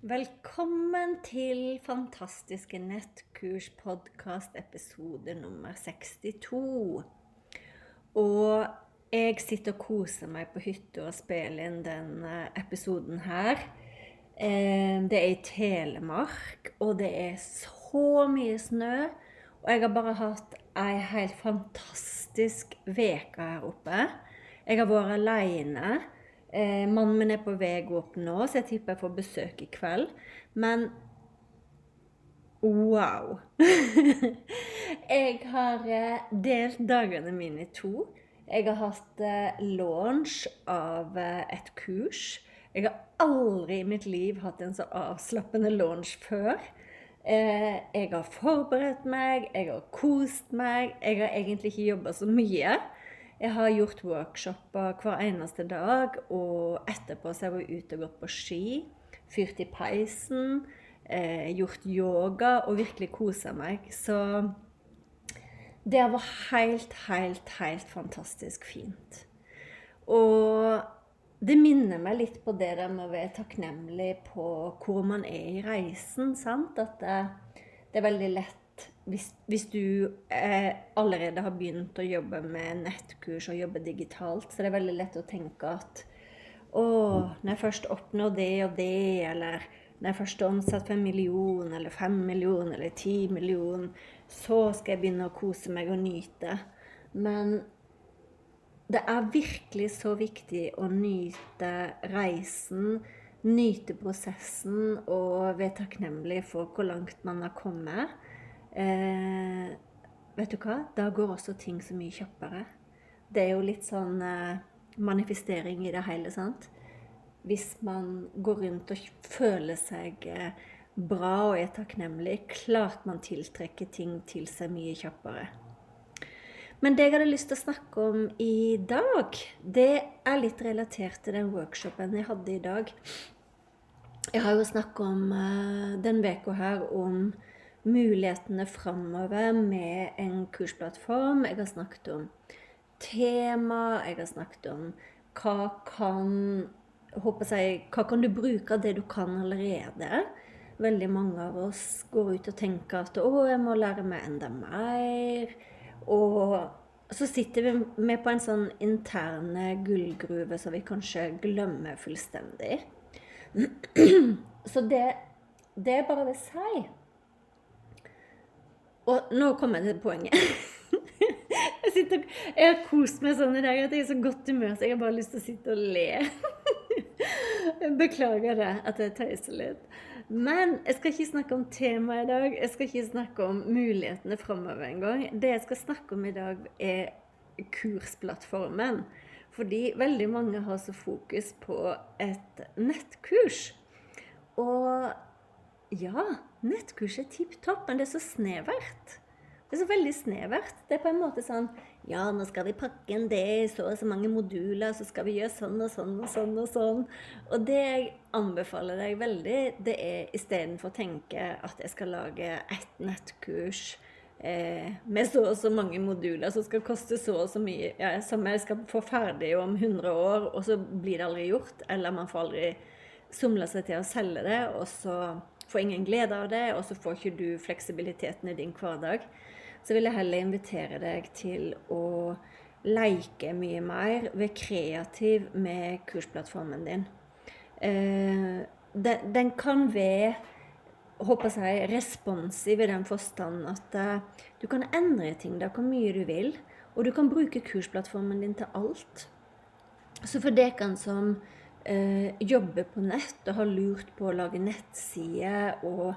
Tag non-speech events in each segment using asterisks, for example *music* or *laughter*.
Velkommen til Fantastiske nettkurs podkast episode nummer 62. Og jeg sitter og koser meg på hytta og spiller inn denne episoden her. Eh, det er i Telemark, og det er så mye snø. Og jeg har bare hatt ei helt fantastisk uke her oppe. Jeg har vært aleine. Eh, mannen min er på vei opp nå, så jeg tipper jeg får besøk i kveld. Men wow! *laughs* jeg har eh, delt dagene mine i to. Jeg har hatt eh, launch av eh, et kurs. Jeg har aldri i mitt liv hatt en så avslappende launch før. Eh, jeg har forberedt meg, jeg har kost meg. Jeg har egentlig ikke jobba så mye. Jeg har gjort workshoper hver eneste dag, og etterpå så har jeg ute og gått på ski, fyrt i peisen, eh, gjort yoga og virkelig kosa meg. Så det var helt, helt, helt fantastisk fint. Og det minner meg litt på det der med å være takknemlig på hvor man er i reisen. sant? At det, det er veldig lett hvis, hvis du eh, allerede har begynt å jobbe med nettkurs og jobbe digitalt, så det er veldig lett å tenke at å, når jeg først oppnår det og det, eller når jeg først har omsatt for en million, eller fem millioner, eller ti millioner, så skal jeg begynne å kose meg og nyte. Men det er virkelig så viktig å nyte reisen, nyte prosessen og være takknemlig for hvor langt man har kommet. Eh, vet du hva? Da går også ting så mye kjappere. Det er jo litt sånn eh, manifestering i det hele, sant? Hvis man går rundt og føler seg eh, bra og er takknemlig, klart man tiltrekker ting til seg mye kjappere. Men det jeg hadde lyst til å snakke om i dag, det er litt relatert til den workshopen jeg hadde i dag. Jeg har jo snakket om uh, den uka her om mulighetene framover med en kursplattform. Jeg har snakket om tema, jeg har snakket om hva kan håper jeg, Hva kan du bruke av det du kan allerede? Veldig mange av oss går ut og tenker at 'Å, jeg må lære meg enda mer'. Og så sitter vi med på en sånn interne gullgruve som vi kanskje glemmer fullstendig. *clears throat* Så det, det er bare vil si og nå kommer jeg til poenget. *laughs* jeg, sitter, jeg har kost meg sånn i dag at jeg er så godt humør, så jeg har bare lyst til å sitte og le. *laughs* Beklager det at jeg tøyser litt. Men jeg skal ikke snakke om temaet i dag. Jeg skal ikke snakke om mulighetene framover engang. Det jeg skal snakke om i dag, er kursplattformen. Fordi veldig mange har så fokus på et nettkurs. Og ja, nettkurs er tipp topp, men det er så snevert. Det er så veldig snevert. Det er på en måte sånn Ja, nå skal vi pakke inn det så og så mange moduler, så skal vi gjøre sånn og sånn og sånn og sånn. Og det jeg anbefaler deg veldig, det er istedenfor å tenke at jeg skal lage ett nettkurs eh, med så og så mange moduler som skal koste så og så mye, ja, som jeg skal få ferdig om 100 år, og så blir det aldri gjort, eller man får aldri somla seg til å selge det, og så får ingen glede av det, og så får ikke du fleksibiliteten i din hverdag. så vil jeg heller invitere deg til å leke mye mer, være kreativ med kursplattformen din. Eh, den, den, kan være håper jeg, responsiv i den forstand at uh, du kan endre ting da, hvor mye du vil. Og du kan bruke kursplattformen din til alt. Så for dere som uh, jobber på nett og har lurt på å lage nettside og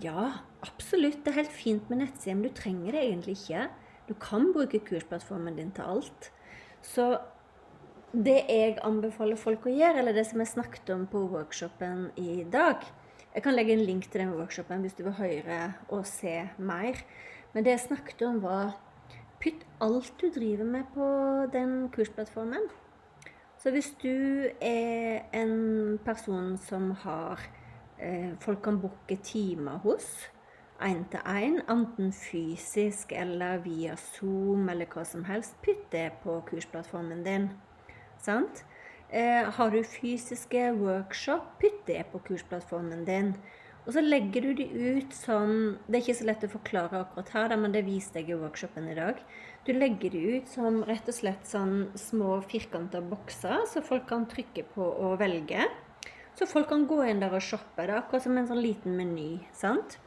Ja, absolutt, det er helt fint med nettside, men du trenger det egentlig ikke. Du kan bruke kursplattformen din til alt. Så det jeg anbefaler folk å gjøre, eller det som jeg snakket om på workshopen i dag Jeg kan legge en link til den workshopen hvis du vil høre og se mer. Men det jeg snakket om, var Pytt alt du driver med på den kursplattformen. Så hvis du er en person som har eh, Folk kan booke timer hos én til én, enten fysisk eller via Zoom eller hva som helst, Putt det på kursplattformen din. Sant? Eh, har du fysiske workshop, putt det på kursplattformen din. Og så legger du de ut sånn Det er ikke så lett å forklare akkurat her, men det viste jeg i workshopen i dag. Du legger de ut som rett og slett sånn små firkanta bokser, så folk kan trykke på og velge. Så folk kan gå inn der og shoppe. Det er akkurat som en sånn liten meny. sant?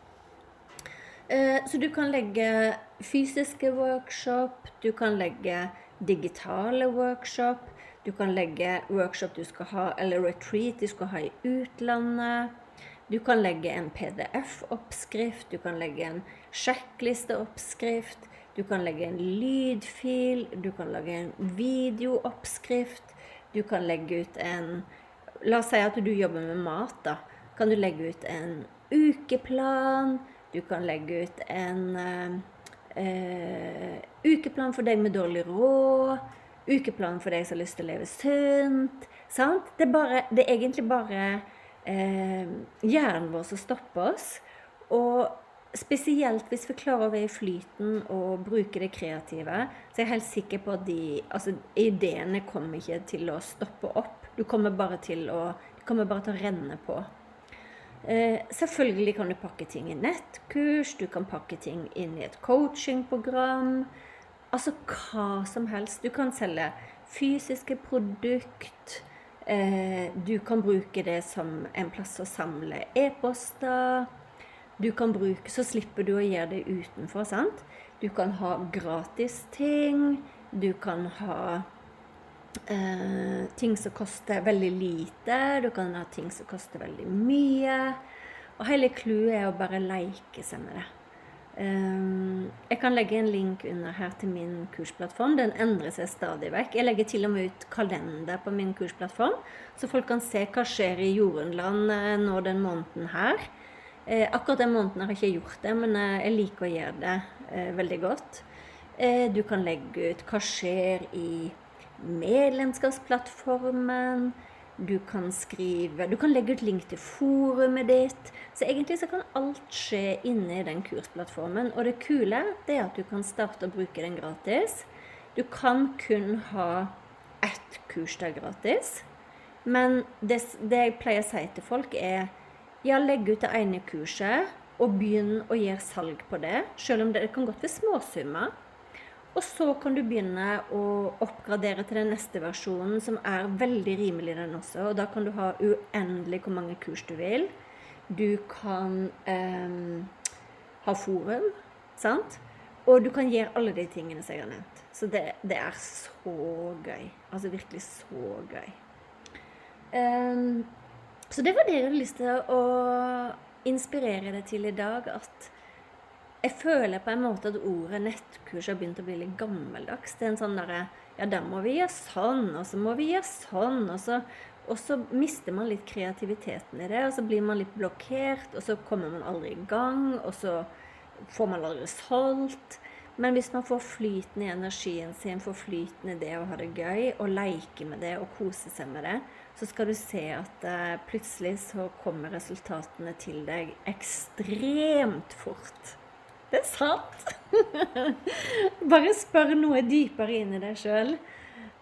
Eh, så du kan legge fysiske workshop, du kan legge digitale workshop, du kan legge workshop du skal ha, eller retreat du skal ha i utlandet. Du kan legge en PDF-oppskrift, du kan legge en sjekklisteoppskrift, du kan legge en lydfil, du kan lage en videooppskrift, du kan legge ut en La oss si at du jobber med mat, da. Kan du legge ut en ukeplan? Du kan legge ut en uh, uh, ukeplan for deg med dårlig råd. Ukeplan for deg som har lyst til å leve sunt. Sant? Det er, bare, det er egentlig bare eh, hjernen vår som stopper oss. Og spesielt hvis vi klarer å være i flyten og bruke det kreative, så er jeg helt sikker på at de, altså, ideene kommer ikke til å stoppe opp. Du kommer bare til å, kommer bare til å renne på. Eh, selvfølgelig kan du pakke ting i nettkurs, du kan pakke ting inn i et coachingprogram. Altså hva som helst. Du kan selge fysiske produkt. Eh, du kan bruke det som en plass å samle e-poster. Du kan bruke, Så slipper du å gjøre det utenfor. sant? Du kan ha gratis ting. Du kan ha eh, ting som koster veldig lite. Du kan ha ting som koster veldig mye. Og hele clouet er å bare leke seg med det. Um, jeg kan legge en link under her til min kursplattform. Den endrer seg stadig vekk. Jeg legger til og med ut kalender på min kursplattform, så folk kan se hva skjer i Jorunland eh, nå den måneden her. Eh, akkurat den måneden har jeg ikke gjort det, men eh, jeg liker å gjøre det eh, veldig godt. Eh, du kan legge ut hva skjer i medlemskapsplattformen. Du kan skrive Du kan legge ut link til forumet ditt. Så egentlig så kan alt skje inne i den kursplattformen. Og det kule det er at du kan starte å bruke den gratis. Du kan kun ha ett kurs der gratis. Men det, det jeg pleier å si til folk, er ja, legg ut det ene kurset og begynn å gjøre salg på det. Selv om det, kan godt være småsummer. Og så kan du begynne å oppgradere til den neste versjonen, som er veldig rimelig, den også. Og da kan du ha uendelig hvor mange kurs du vil. Du kan eh, ha forum, sant? Og du kan gjøre alle de tingene som jeg har nevnt. Så det, det er så gøy. Altså virkelig så gøy. Um, så det var det jeg hadde lyst til å inspirere deg til i dag. At jeg føler på en måte at ordet nettkurs har begynt å bli litt gammeldags. Det er en sånn derre Ja, da må vi gjøre sånn, og så må vi gjøre sånn. Og så, og så mister man litt kreativiteten i det, og så blir man litt blokkert, og så kommer man aldri i gang, og så får man aldri solgt. Men hvis man får flyten i energien sin, får flyten i det å ha det gøy, og leke med det og kose seg med det, så skal du se at uh, plutselig så kommer resultatene til deg ekstremt fort. Det er sant. *laughs* Bare spør noe dypere inn i deg sjøl.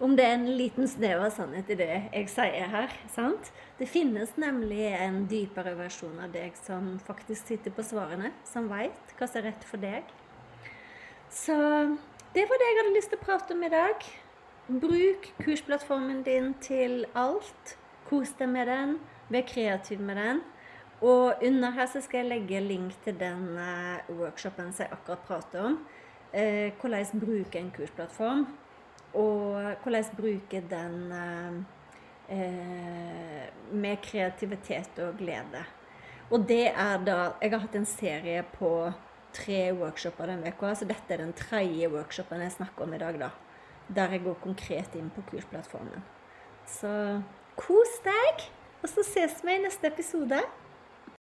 Om det er en liten snev av sannhet i det jeg sier her. sant? Det finnes nemlig en dypere versjon av deg som faktisk sitter på svarene, som veit hva som er rett for deg. Så det var det jeg hadde lyst til å prate om i dag. Bruk kursplattformen din til alt. Kos deg med den. Vær kreativ med den. Og under her så skal jeg legge link til den uh, workshopen som jeg akkurat prater om. Eh, hvordan bruke en kursplattform. Og hvordan bruke den eh, med kreativitet og glede. Og det er da Jeg har hatt en serie på tre workshoper den uka, så dette er den tredje workshopen jeg snakker om i dag, da. Der jeg går konkret inn på kursplattformen. Så kos deg, og så ses vi i neste episode.